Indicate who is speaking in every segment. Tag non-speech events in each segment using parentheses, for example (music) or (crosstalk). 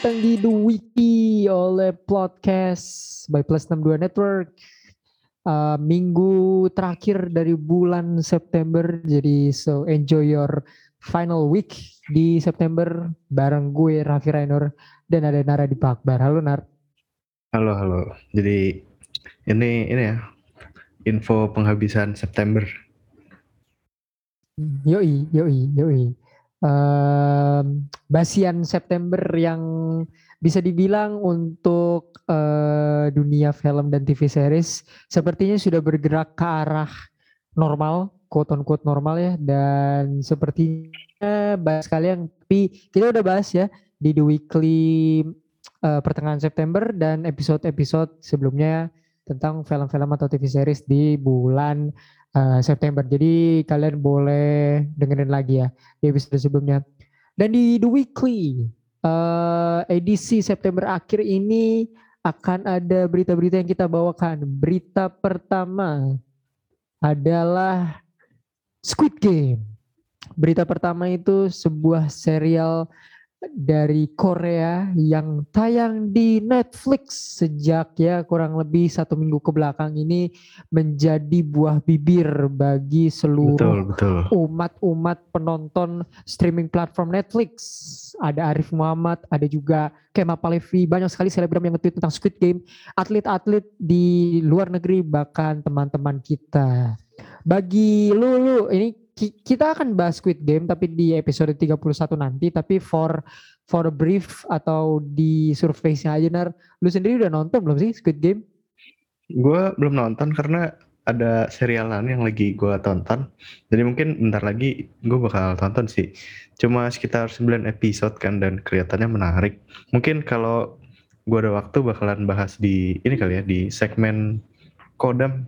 Speaker 1: Datang di The Wiki oleh podcast by Plus 62 Network. Uh, minggu terakhir dari bulan September, jadi so enjoy your final week di September bareng gue Raffi Rainur dan ada Nara di Pakbar. Halo Nar.
Speaker 2: Halo halo. Jadi ini ini ya info penghabisan September.
Speaker 1: Yoi yoi yoi um, basian September yang bisa dibilang untuk uh, dunia film dan TV series sepertinya sudah bergerak ke arah normal, quote on quote normal ya dan sepertinya bahas kalian tapi kita udah bahas ya di The Weekly uh, pertengahan September dan episode-episode sebelumnya tentang film-film atau TV series di bulan uh, September. Jadi kalian boleh dengerin lagi ya di episode sebelumnya. Dan di The Weekly uh, edisi September akhir ini akan ada berita-berita yang kita bawakan. Berita pertama adalah Squid Game. Berita pertama itu sebuah serial dari Korea yang tayang di Netflix sejak ya kurang lebih satu minggu ke belakang ini menjadi buah bibir bagi seluruh umat-umat penonton streaming platform Netflix. Ada Arif Muhammad, ada juga Kema Palevi, banyak sekali selebgram yang nge-tweet tentang Squid Game, atlet-atlet di luar negeri bahkan teman-teman kita. Bagi lu, lu ini kita akan bahas Squid Game tapi di episode 31 nanti. Tapi for for a brief atau di surface-nya aja Nar lu sendiri udah nonton belum sih Squid Game?
Speaker 2: Gue belum nonton karena ada serialan yang lagi gue tonton. Jadi mungkin bentar lagi gue bakal tonton sih. Cuma sekitar 9 episode kan dan kelihatannya menarik. Mungkin kalau gue ada waktu bakalan bahas di ini kali ya di segmen kodam.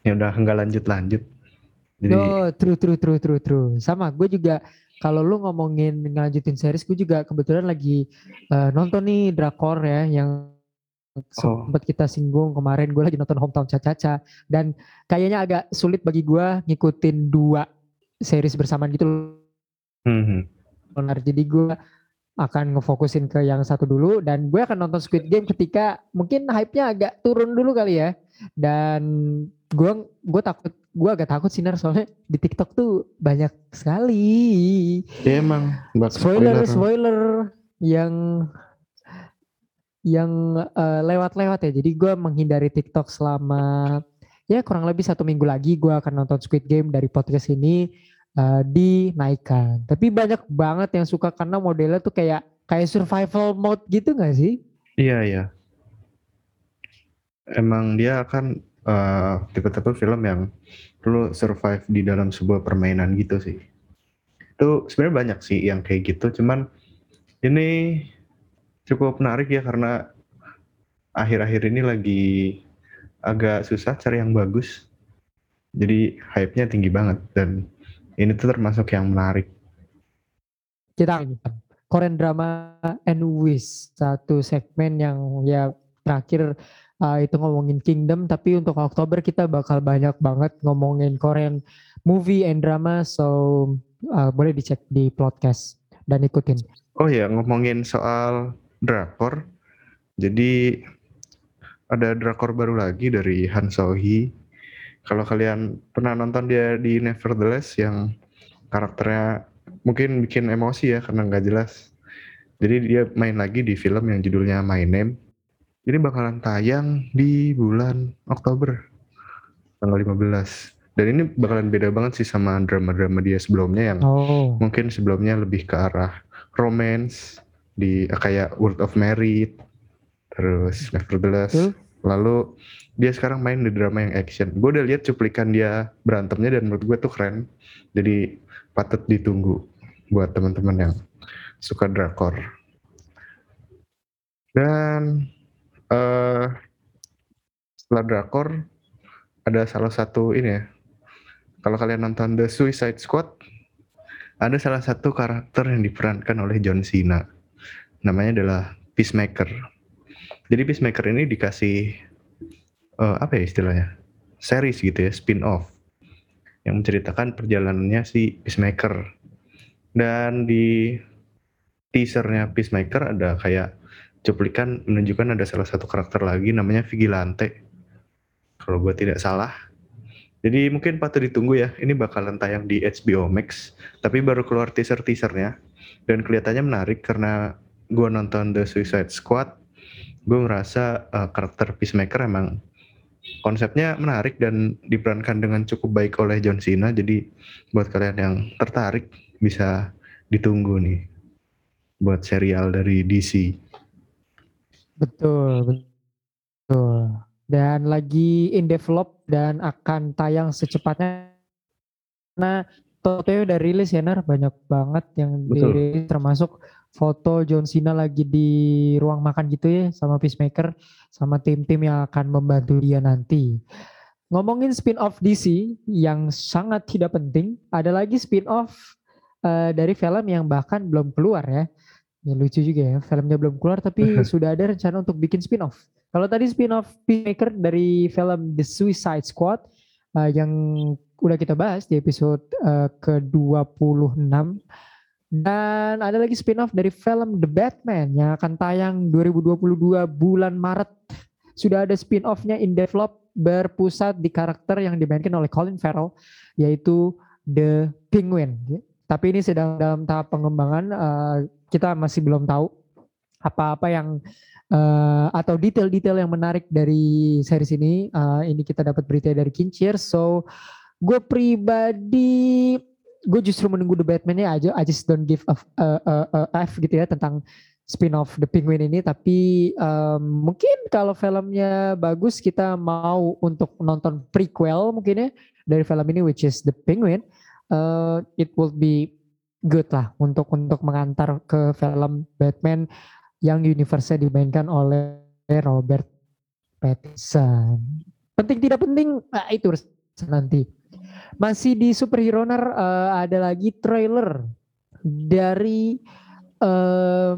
Speaker 2: Yang udah enggak lanjut-lanjut
Speaker 1: jadi, oh, true, true, true, true, true. Sama, gue juga kalau lu ngomongin ngelanjutin series, gue juga kebetulan lagi uh, nonton nih drakor ya yang oh. sempat kita singgung kemarin. Gue lagi nonton Hometown Caca-Caca dan kayaknya agak sulit bagi gue ngikutin dua series bersamaan gitu. Mm -hmm. Jadi gue akan ngefokusin ke yang satu dulu dan gue akan nonton Squid Game ketika mungkin hype-nya agak turun dulu kali ya. Dan gue gue takut gue agak takut sih soalnya di TikTok tuh banyak sekali.
Speaker 2: Ya emang.
Speaker 1: Spoiler, spoiler spoiler yang yang uh, lewat-lewat ya. Jadi gue menghindari TikTok selama ya kurang lebih satu minggu lagi gue akan nonton Squid Game dari podcast ini uh, dinaikkan. Tapi banyak banget yang suka karena modelnya tuh kayak kayak survival mode gitu gak sih?
Speaker 2: Iya iya. Emang dia akan uh, tipe-tipe film yang perlu survive di dalam sebuah permainan gitu sih. Itu sebenarnya banyak sih yang kayak gitu, cuman ini cukup menarik ya karena akhir-akhir ini lagi agak susah cari yang bagus. Jadi hype-nya tinggi banget dan ini tuh termasuk yang menarik.
Speaker 1: Kita Korean drama and Wish satu segmen yang ya terakhir uh, itu ngomongin Kingdom tapi untuk Oktober kita bakal banyak banget ngomongin Korean movie and drama so uh, boleh dicek di podcast dan ikutin.
Speaker 2: Oh ya ngomongin soal drakor, jadi ada drakor baru lagi dari Han So Hee. Kalau kalian pernah nonton dia di Nevertheless yang karakternya mungkin bikin emosi ya karena nggak jelas. Jadi dia main lagi di film yang judulnya My Name ini bakalan tayang di bulan Oktober tanggal 15. Dan ini bakalan beda banget sih sama drama-drama dia sebelumnya yang oh. mungkin sebelumnya lebih ke arah romance di kayak World of Merit, terus Nevertheless. Hmm? Lalu dia sekarang main di drama yang action. Gue udah lihat cuplikan dia berantemnya dan menurut gue tuh keren. Jadi patut ditunggu buat teman-teman yang suka drakor. Dan uh, setelah drakor ada salah satu ini ya. Kalau kalian nonton The Suicide Squad, ada salah satu karakter yang diperankan oleh John Cena. Namanya adalah Peacemaker. Jadi Peacemaker ini dikasih uh, apa ya istilahnya? Series gitu ya, spin-off yang menceritakan perjalanannya si Peacemaker. Dan di teasernya Peacemaker ada kayak cuplikan menunjukkan ada salah satu karakter lagi namanya Vigilante. Kalau gue tidak salah. Jadi mungkin patut ditunggu ya. Ini bakalan tayang di HBO Max. Tapi baru keluar teaser-teasernya. Dan kelihatannya menarik karena gue nonton The Suicide Squad. Gue merasa uh, karakter Peacemaker emang konsepnya menarik dan diperankan dengan cukup baik oleh John Cena. Jadi buat kalian yang tertarik bisa ditunggu nih buat serial dari DC.
Speaker 1: Betul, betul. Dan lagi in develop dan akan tayang secepatnya. Nah, fotonya udah rilis ya Nar, banyak banget yang
Speaker 2: Betul.
Speaker 1: dirilis termasuk foto John Cena lagi di ruang makan gitu ya sama Peacemaker sama tim-tim yang akan membantu dia nanti. Ngomongin spin-off DC yang sangat tidak penting, ada lagi spin-off uh, dari film yang bahkan belum keluar ya. Ya lucu juga ya, filmnya belum keluar tapi (laughs) sudah ada rencana untuk bikin spin-off. Kalau tadi spin-off Peacemaker dari film The Suicide Squad uh, yang udah kita bahas di episode uh, ke-26 dan ada lagi spin-off dari film The Batman yang akan tayang 2022 bulan Maret. Sudah ada spin-off-nya in develop berpusat di karakter yang dimainkan oleh Colin Farrell yaitu The Penguin. Tapi ini sedang dalam tahap pengembangan. Uh, kita masih belum tahu apa-apa yang uh, atau detail-detail yang menarik dari series ini. Uh, ini kita dapat berita dari Kincir. So, gue pribadi gue justru menunggu The Batman-nya aja. I just don't give a, a, a, a F gitu ya tentang spin-off The Penguin ini. Tapi um, mungkin kalau filmnya bagus kita mau untuk nonton prequel mungkin ya dari film ini which is The Penguin. Uh, it will be good lah untuk untuk mengantar ke film Batman yang universe dimainkan oleh Robert Pattinson. Penting tidak penting, nah itu nanti. Masih di superhero nar uh, ada lagi trailer dari uh,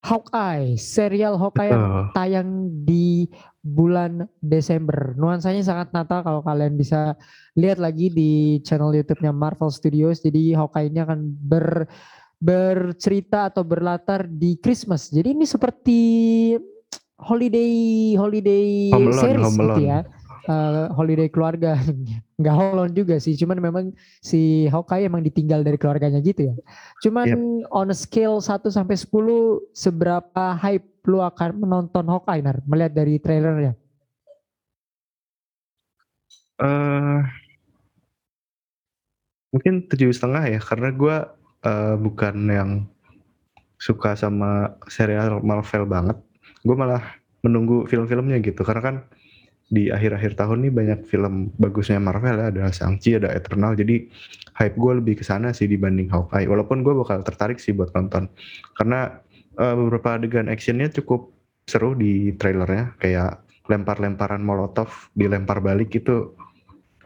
Speaker 1: Hawkeye, serial Hawkeye yang tayang di bulan Desember. Nuansanya sangat Natal kalau kalian bisa lihat lagi di channel YouTube-nya Marvel Studios. Jadi Hawkeye ini akan ber bercerita atau berlatar di Christmas. Jadi ini seperti holiday holiday
Speaker 2: Home
Speaker 1: series
Speaker 2: Home
Speaker 1: gitu ya. Uh, holiday keluarga. (laughs) Nggak Holland juga sih cuman memang si Hawkeye emang ditinggal dari keluarganya gitu ya. Cuman on a scale 1 sampai 10 seberapa hype lu akan menonton Hawkeye Nar? Melihat dari trailernya?
Speaker 2: Eh mungkin tujuh setengah ya karena gue uh, bukan yang suka sama serial Marvel banget. Gue malah menunggu film-filmnya gitu karena kan di akhir-akhir tahun nih banyak film bagusnya Marvel ya. Ada Shang-Chi ada Eternal. Jadi hype gue lebih ke sana sih dibanding Hawkeye. Walaupun gue bakal tertarik sih buat nonton. Karena uh, beberapa adegan actionnya cukup seru di trailernya. Kayak lempar-lemparan molotov dilempar balik itu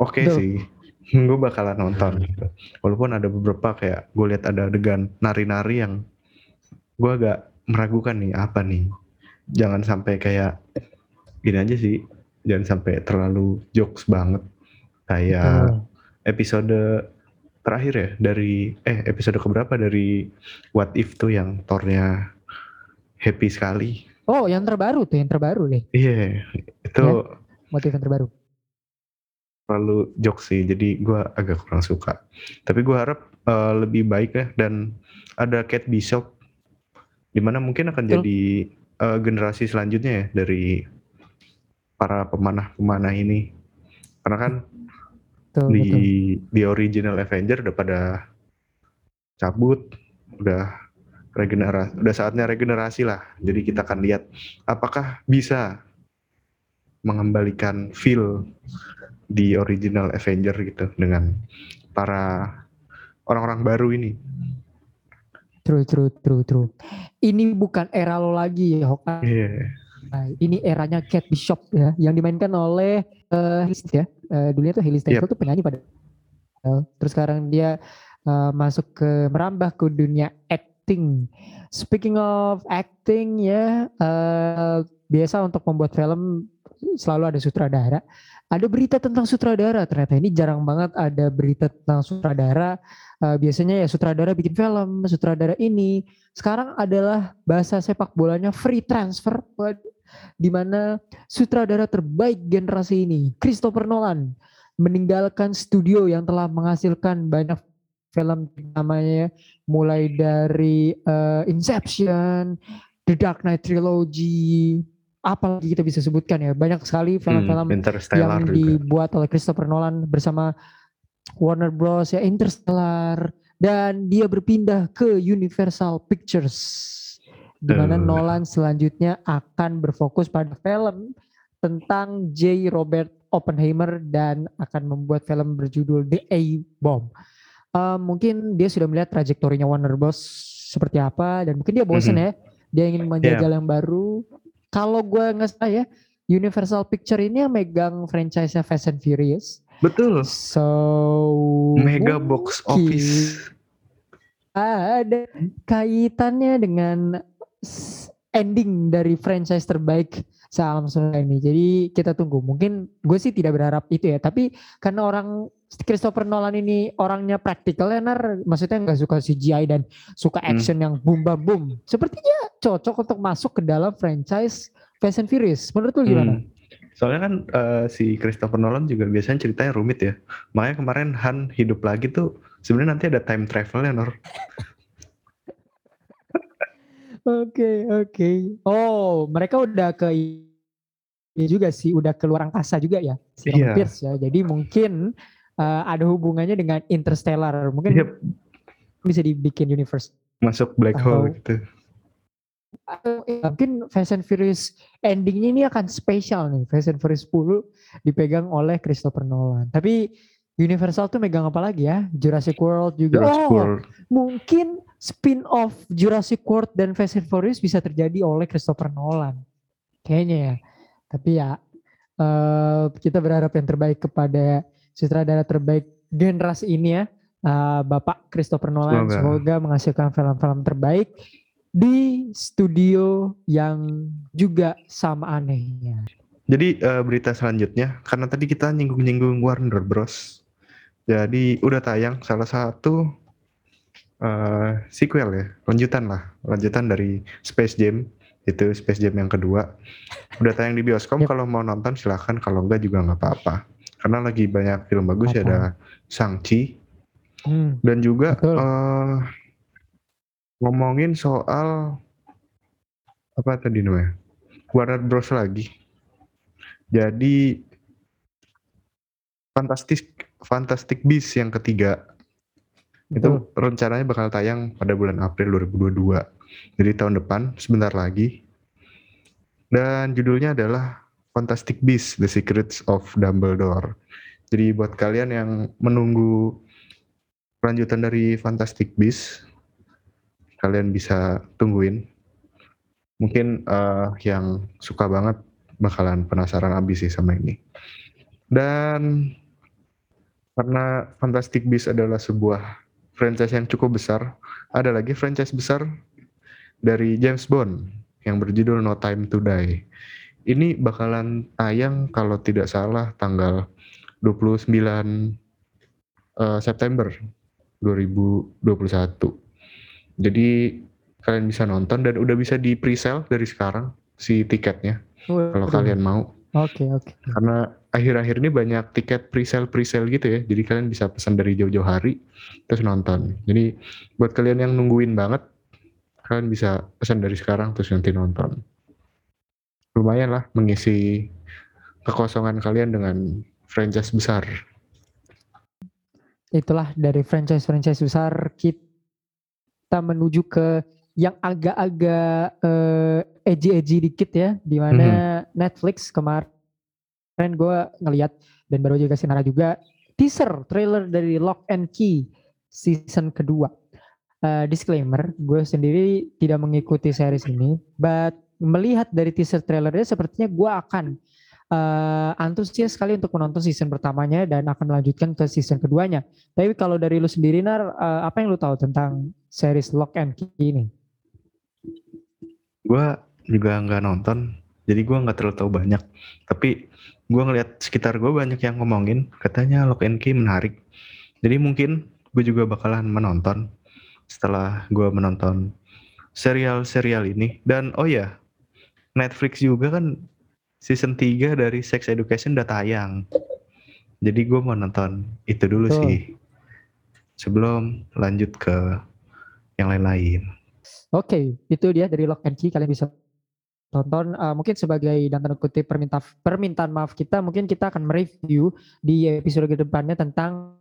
Speaker 2: oke okay sih. (laughs) Gue bakalan nonton gitu. walaupun ada beberapa kayak gue lihat ada adegan nari-nari yang gue agak meragukan nih apa nih? Jangan sampai kayak gini aja sih jangan sampai terlalu jokes banget kayak
Speaker 1: Betul.
Speaker 2: episode terakhir ya dari eh episode keberapa dari What If tuh yang tornya happy sekali
Speaker 1: oh yang terbaru tuh yang terbaru deh
Speaker 2: iya yeah, itu
Speaker 1: Ya. motif yang terbaru
Speaker 2: terlalu jokes sih jadi gue agak kurang suka tapi gue harap uh, lebih baik ya dan ada Kate Bishop di mana mungkin akan
Speaker 1: Betul.
Speaker 2: jadi uh, generasi selanjutnya ya dari para pemanah-pemanah ini karena kan
Speaker 1: betul,
Speaker 2: di
Speaker 1: betul.
Speaker 2: di original Avenger udah pada cabut udah regenerasi udah saatnya regenerasi lah jadi kita akan lihat apakah bisa mengembalikan feel di original Avenger gitu dengan para orang-orang baru ini
Speaker 1: True, true, true, true. Ini bukan era lo lagi ya, Hawkeye.
Speaker 2: Iya.
Speaker 1: Nah, ini eranya Kate Bishop ya, yang dimainkan oleh uh, ya. Uh, dulunya tuh Hailey Steinfeld tuh penyanyi pada. Uh, terus sekarang dia uh, masuk ke merambah ke dunia acting. Speaking of acting ya, uh, biasa untuk membuat film selalu ada sutradara. ada berita tentang sutradara ternyata ini jarang banget ada berita tentang sutradara uh, biasanya ya sutradara bikin film sutradara ini sekarang adalah bahasa sepak bolanya free transfer di mana sutradara terbaik generasi ini Christopher Nolan meninggalkan studio yang telah menghasilkan banyak film namanya mulai dari uh, Inception, The Dark Knight Trilogy, apalagi kita bisa sebutkan ya banyak sekali film-film hmm, yang juga. dibuat oleh Christopher Nolan bersama Warner Bros ya Interstellar dan dia berpindah ke Universal Pictures di mana. Nolan selanjutnya akan berfokus pada film tentang J. Robert Oppenheimer dan akan membuat film berjudul The A-Bomb. Uh, mungkin dia sudah melihat trajektorinya Warner Bros seperti apa dan mungkin dia bosan mm -hmm. ya. Dia ingin menjajal yeah. yang baru kalau gue nggak salah ya Universal Picture ini yang megang franchise Fast and Furious.
Speaker 2: Betul.
Speaker 1: So
Speaker 2: mega box office.
Speaker 1: Ada kaitannya dengan ending dari franchise terbaik sealam semesta ini. Jadi kita tunggu. Mungkin gue sih tidak berharap itu ya. Tapi karena orang Christopher Nolan ini orangnya praktikal ya, nar, maksudnya nggak suka CGI dan suka hmm. action hmm. yang boom bam boom. Sepertinya cocok untuk masuk ke dalam franchise Fast and Furious. Menurut lu gimana? Hmm.
Speaker 2: Soalnya kan uh, si Christopher Nolan juga biasanya ceritanya rumit ya. Makanya kemarin Han hidup lagi tuh sebenarnya nanti ada time travelnya Nor.
Speaker 1: Oke oke. Oh mereka udah ke ini juga sih, udah keluar angkasa juga ya, si yeah. Pierce ya. Jadi mungkin uh, ada hubungannya dengan Interstellar. Mungkin yep. bisa dibikin universe.
Speaker 2: Masuk black hole gitu.
Speaker 1: Atau ya, mungkin Fast and Furious endingnya ini akan spesial nih. Fast and Furious 10 dipegang oleh Christopher Nolan. Tapi Universal tuh megang apa lagi ya? Jurassic World juga. Jurassic oh, World. mungkin spin-off Jurassic World dan Fast and Furious bisa terjadi oleh Christopher Nolan. Kayaknya ya. Tapi ya uh, kita berharap yang terbaik kepada sutradara terbaik generasi ini ya, uh, Bapak Christopher Nolan. Semoga, Semoga menghasilkan film-film terbaik di studio yang juga sama anehnya.
Speaker 2: Jadi uh, berita selanjutnya, karena tadi kita nyinggung-nyinggung Warner Bros. Jadi udah tayang salah satu uh, sequel ya, lanjutan lah, lanjutan dari Space Jam. Itu Space Jam yang kedua. Udah tayang di bioskop, yep. kalau mau nonton silahkan, kalau enggak juga nggak apa-apa. Karena lagi banyak film bagus ya. Ada Shang-Chi. Hmm. dan juga uh, ngomongin soal apa tadi namanya? Warner Bros lagi. Jadi Fantastic Fantastic Beasts yang ketiga Betul. itu rencananya bakal tayang pada bulan April 2022 jadi tahun depan sebentar lagi dan judulnya adalah Fantastic Beasts: The Secrets of Dumbledore. Jadi buat kalian yang menunggu kelanjutan dari Fantastic Beasts, kalian bisa tungguin. Mungkin uh, yang suka banget bakalan penasaran abis sih sama ini. Dan karena Fantastic Beasts adalah sebuah franchise yang cukup besar, ada lagi franchise besar dari James Bond yang berjudul No Time to Die ini bakalan tayang kalau tidak salah tanggal 29 uh, eh, September 2021. Jadi kalian bisa nonton dan udah bisa di pre-sale dari sekarang si tiketnya oh, kalau kalian mau.
Speaker 1: Oke okay, oke. Okay.
Speaker 2: Karena akhir-akhir ini banyak tiket pre-sale pre-sale gitu ya. Jadi kalian bisa pesan dari jauh-jauh hari terus nonton. Jadi buat kalian yang nungguin banget kalian bisa pesan dari sekarang terus nanti nonton lumayan lah mengisi kekosongan kalian dengan franchise besar.
Speaker 1: Itulah dari franchise-franchise besar kita menuju ke yang agak-agak uh, edgy-edgy dikit ya, di mana mm -hmm. Netflix kemarin gue ngeliat dan baru juga Sinara juga teaser trailer dari Lock and Key season kedua. Uh, disclaimer, gue sendiri tidak mengikuti series ini, but melihat dari teaser trailernya sepertinya gue akan uh, antusias sekali untuk menonton season pertamanya dan akan melanjutkan ke season keduanya. Tapi kalau dari lu sendiri Nar, uh, apa yang lu tahu tentang series Lock and Key ini?
Speaker 2: Gue juga nggak nonton, jadi gue nggak terlalu tahu banyak. Tapi gue ngeliat sekitar gue banyak yang ngomongin katanya Lock and Key menarik. Jadi mungkin gue juga bakalan menonton setelah gue menonton serial-serial ini dan oh ya Netflix juga kan season 3 dari Sex Education udah tayang. Jadi gue mau nonton itu dulu
Speaker 1: Betul.
Speaker 2: sih. Sebelum lanjut ke yang lain-lain.
Speaker 1: Oke, itu dia dari Lock and Key kalian bisa tonton uh, mungkin sebagai dan tanda kutip perminta permintaan maaf kita mungkin kita akan mereview di episode ke depannya tentang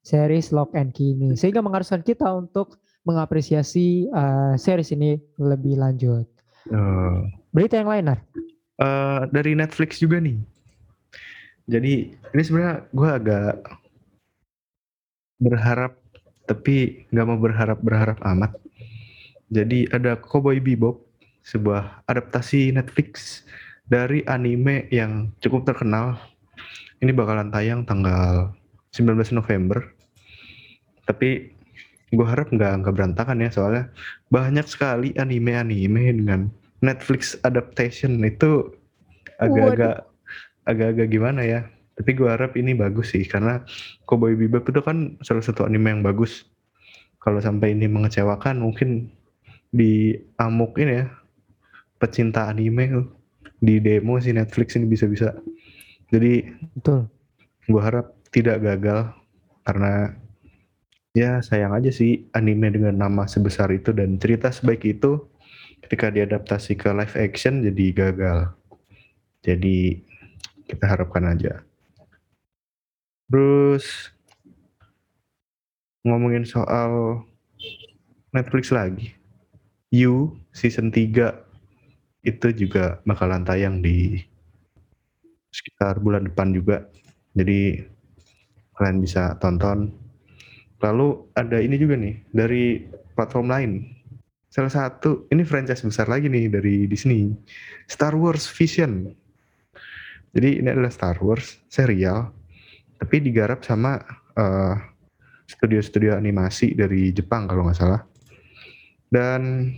Speaker 1: series Lock and Key ini sehingga mengharuskan kita untuk mengapresiasi uh, series ini lebih lanjut.
Speaker 2: Uh,
Speaker 1: Berita yang lain, Nar?
Speaker 2: uh, dari Netflix juga nih. Jadi ini sebenarnya gue agak berharap tapi nggak mau berharap berharap amat. Jadi ada Cowboy Bebop, sebuah adaptasi Netflix dari anime yang cukup terkenal. Ini bakalan tayang tanggal 19 November. Tapi gue harap nggak nggak berantakan ya soalnya banyak sekali anime-anime dengan Netflix adaptation itu agak-agak agak-agak gimana ya tapi gue harap ini bagus sih karena Cowboy Bebop itu kan salah satu anime yang bagus kalau sampai ini mengecewakan mungkin di amuk ini ya pecinta anime di demo si Netflix ini bisa-bisa. Jadi
Speaker 1: betul.
Speaker 2: gue harap tidak gagal. Karena ya sayang aja sih anime dengan nama sebesar itu dan cerita sebaik itu ketika diadaptasi ke live action jadi gagal. Jadi kita harapkan aja. Terus ngomongin soal Netflix lagi. You season 3 itu juga bakalan tayang di sekitar bulan depan juga. Jadi kalian bisa tonton. Lalu ada ini juga nih dari platform lain. Salah satu ini franchise besar lagi nih dari Disney Star Wars Vision. Jadi ini adalah Star Wars serial tapi digarap sama uh, studio-studio animasi dari Jepang kalau nggak salah. Dan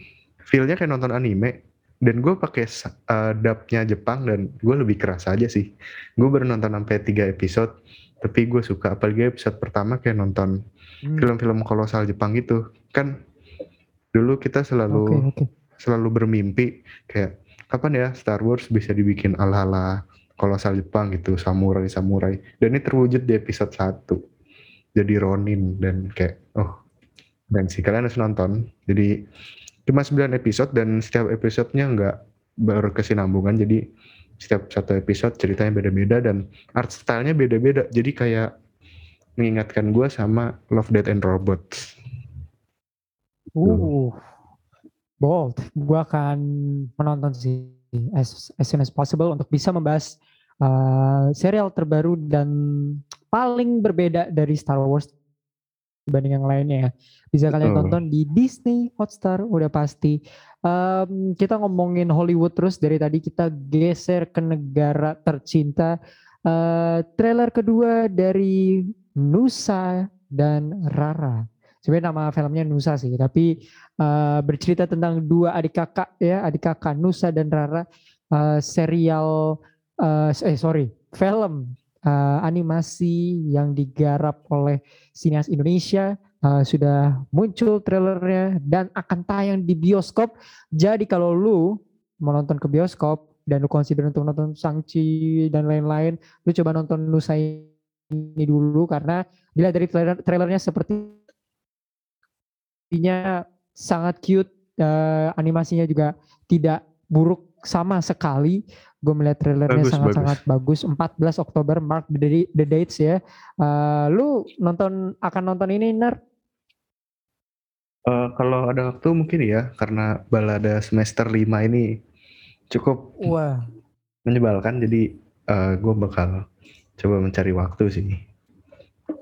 Speaker 2: feelnya kayak nonton anime dan gue pakai uh, dubnya Jepang dan gue lebih keras aja sih. Gue baru nonton sampai tiga episode tapi gue suka. Apalagi episode pertama kayak nonton
Speaker 1: Hmm.
Speaker 2: film-film kolosal Jepang gitu. Kan dulu kita selalu
Speaker 1: Oke, oke.
Speaker 2: selalu bermimpi kayak kapan ya Star Wars bisa dibikin ala-ala kolosal Jepang gitu samurai samurai dan ini terwujud di episode 1 jadi Ronin dan kayak oh dan sih kalian harus nonton. Jadi cuma 9 episode dan setiap episodenya nggak berkesinambungan. Jadi setiap satu episode ceritanya beda-beda dan art stylenya beda-beda. Jadi kayak mengingatkan gue sama Love Death and Robots.
Speaker 1: Uh, bold. Gue akan menonton sih as, as soon as possible untuk bisa membahas uh, serial terbaru dan paling berbeda dari Star Wars dibanding yang lainnya ya. Bisa kalian
Speaker 2: Betul.
Speaker 1: tonton di Disney Hotstar udah pasti. Um, kita ngomongin Hollywood terus dari tadi kita geser ke negara tercinta. Uh, trailer kedua dari Nusa dan Rara. Sebenarnya nama filmnya Nusa sih, tapi uh, bercerita tentang dua adik kakak ya, adik kakak Nusa dan Rara. Uh, serial, uh, eh sorry, film uh, animasi yang digarap oleh sinias Indonesia uh, sudah muncul trailernya dan akan tayang di bioskop. Jadi kalau lu mau nonton ke bioskop dan lu consider untuk nonton Sangchi dan lain-lain, lu coba nonton Nusa ini dulu karena dilihat dari trailer trailernya sepertinya sangat cute, uh, animasinya juga tidak buruk sama sekali. Gue melihat trailernya
Speaker 2: Bagus,
Speaker 1: sangat-sangat bagus. 14 Oktober mark the, the dates ya. Uh, lu nonton akan nonton ini Nar?
Speaker 2: Eh, kalau ada waktu mungkin ya karena balada semester 5 ini cukup
Speaker 1: Wah,
Speaker 2: menyebalkan jadi eh, gue bakal coba mencari waktu sih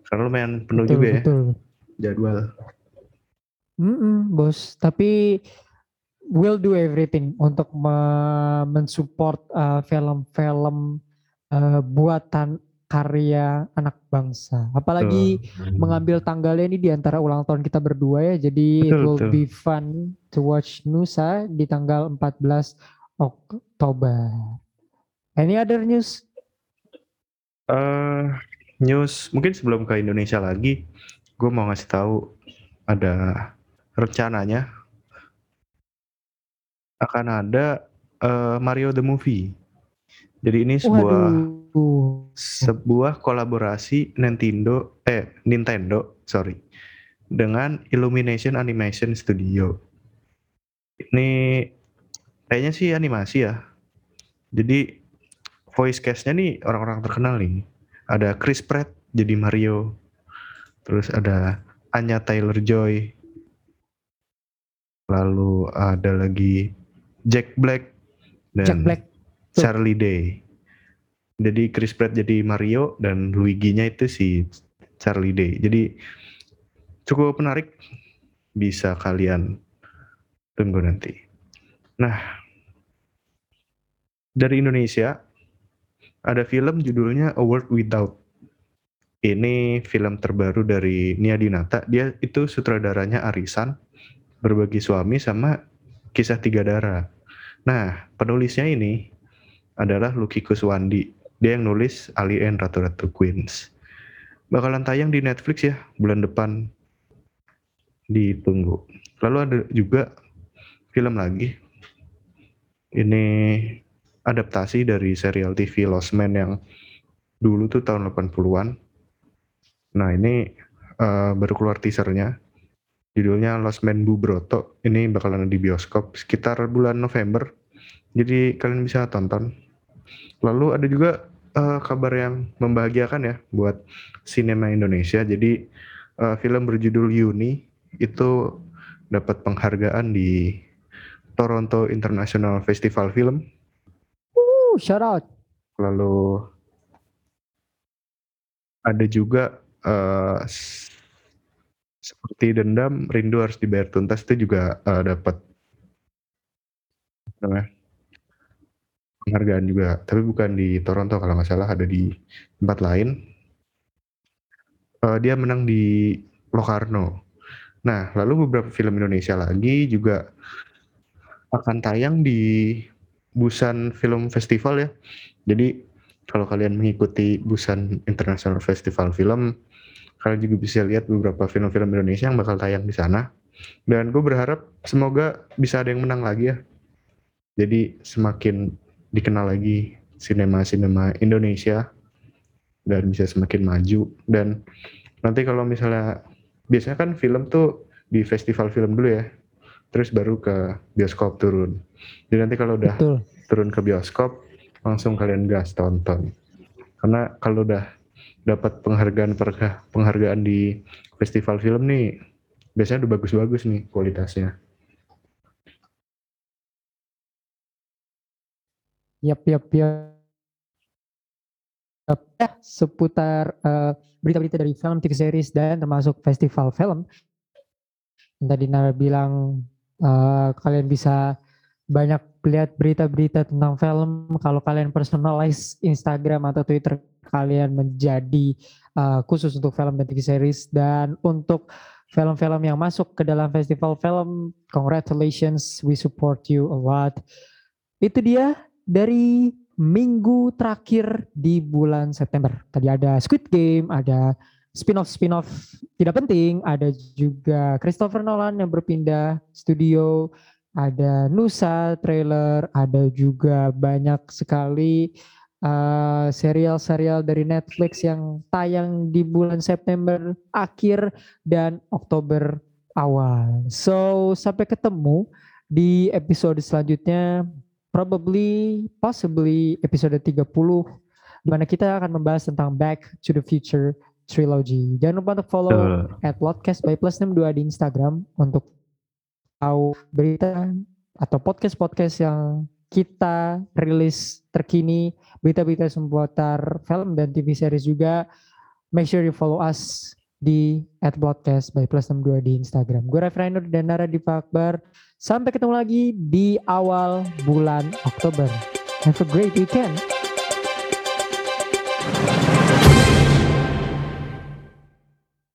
Speaker 2: karena lumayan penuh
Speaker 1: betul
Speaker 2: juga ya
Speaker 1: betul.
Speaker 2: jadwal
Speaker 1: Mm-mm, bos, tapi we'll do everything untuk me- mensupport uh, film-film uh, buatan karya anak bangsa. Apalagi
Speaker 2: Tuh.
Speaker 1: mengambil tanggalnya ini di antara ulang tahun kita berdua ya. Jadi it
Speaker 2: Betul,
Speaker 1: will
Speaker 2: betul.
Speaker 1: be fun to watch Nusa di tanggal 14 Oktober. Any other news?
Speaker 2: Eh, news mungkin sebelum ke Indonesia lagi, gue mau ngasih tahu ada rencananya akan ada uh, Mario the Movie. Jadi ini sebuah
Speaker 1: Waduh.
Speaker 2: sebuah kolaborasi Nintendo eh Nintendo sorry dengan Illumination Animation Studio. Ini kayaknya sih animasi ya. Jadi voice cast-nya nih orang-orang terkenal nih. Ada Chris Pratt jadi Mario. Terus ada Anya Taylor-Joy. Lalu ada lagi Jack Black dan
Speaker 1: Jack Black. Tuh.
Speaker 2: Charlie Day. Jadi Chris Pratt jadi Mario dan Luigi-nya itu si Charlie Day. Jadi cukup menarik. Bisa kalian tunggu nanti. Nah, dari Indonesia ada film judulnya A World Without. Ini film terbaru dari Nia Dinata. Dia itu sutradaranya Arisan, berbagi suami sama kisah tiga darah. Nah, penulisnya ini adalah Lucky Kuswandi. Dia yang nulis Alien Ratu Ratu Queens. Bakalan tayang di Netflix ya bulan depan. Ditunggu. Lalu ada juga film lagi. Ini adaptasi dari serial TV Lost Man yang dulu tuh tahun 80-an. Nah, ini uh, baru keluar teasernya. Judulnya Lost Man Bu Broto. Ini bakalan di bioskop sekitar bulan November. Jadi kalian bisa tonton. Lalu ada juga uh, kabar yang membahagiakan ya buat sinema Indonesia. Jadi uh, film berjudul Yuni itu dapat penghargaan di Toronto International Festival Film.
Speaker 1: Uh, shout out.
Speaker 2: Lalu ada juga uh, seperti dendam, rindu harus dibayar tuntas itu juga uh, dapat penghargaan juga, tapi bukan di Toronto kalau nggak salah, ada di tempat lain. Uh, dia menang di Locarno. Nah, lalu beberapa film Indonesia lagi juga akan tayang di Busan Film Festival ya. Jadi kalau kalian mengikuti Busan International Festival Film, kalian juga bisa lihat beberapa film-film Indonesia yang bakal tayang di sana. Dan gue berharap semoga bisa ada yang menang lagi ya. Jadi semakin dikenal lagi sinema-sinema Indonesia dan bisa semakin maju dan nanti kalau misalnya biasanya kan film tuh di festival film dulu ya terus baru ke bioskop turun jadi nanti kalau udah
Speaker 1: Betul.
Speaker 2: turun ke bioskop langsung kalian gas tonton karena kalau udah dapat penghargaan penghargaan di festival film nih biasanya udah bagus-bagus nih kualitasnya
Speaker 1: Yap, yap, yap. Ya, seputar uh, berita-berita dari film, TV series, dan termasuk festival film. Tadi Nara bilang uh, kalian bisa banyak lihat berita-berita tentang film. Kalau kalian personalize Instagram atau Twitter kalian menjadi uh, khusus untuk film dan TV series. Dan untuk film-film yang masuk ke dalam festival film, congratulations, we support you a lot. Itu dia dari minggu terakhir di bulan September. Tadi ada Squid Game, ada spin-off spin-off tidak penting, ada juga Christopher Nolan yang berpindah studio, ada Nusa trailer, ada juga banyak sekali uh, serial-serial dari Netflix yang tayang di bulan September akhir dan Oktober awal. So sampai ketemu di episode selanjutnya probably possibly episode 30 di mana kita akan membahas tentang Back to the Future Trilogy. Jangan lupa untuk follow uh. at podcast by plus 62 di Instagram untuk tahu berita atau podcast-podcast yang kita rilis terkini, berita-berita seputar film dan TV series juga. Make sure you follow us di at podcast by plus 62 di Instagram. Gue Refrainer dan Nara di Akbar. Sampai ketemu lagi di awal bulan Oktober. Have a great weekend.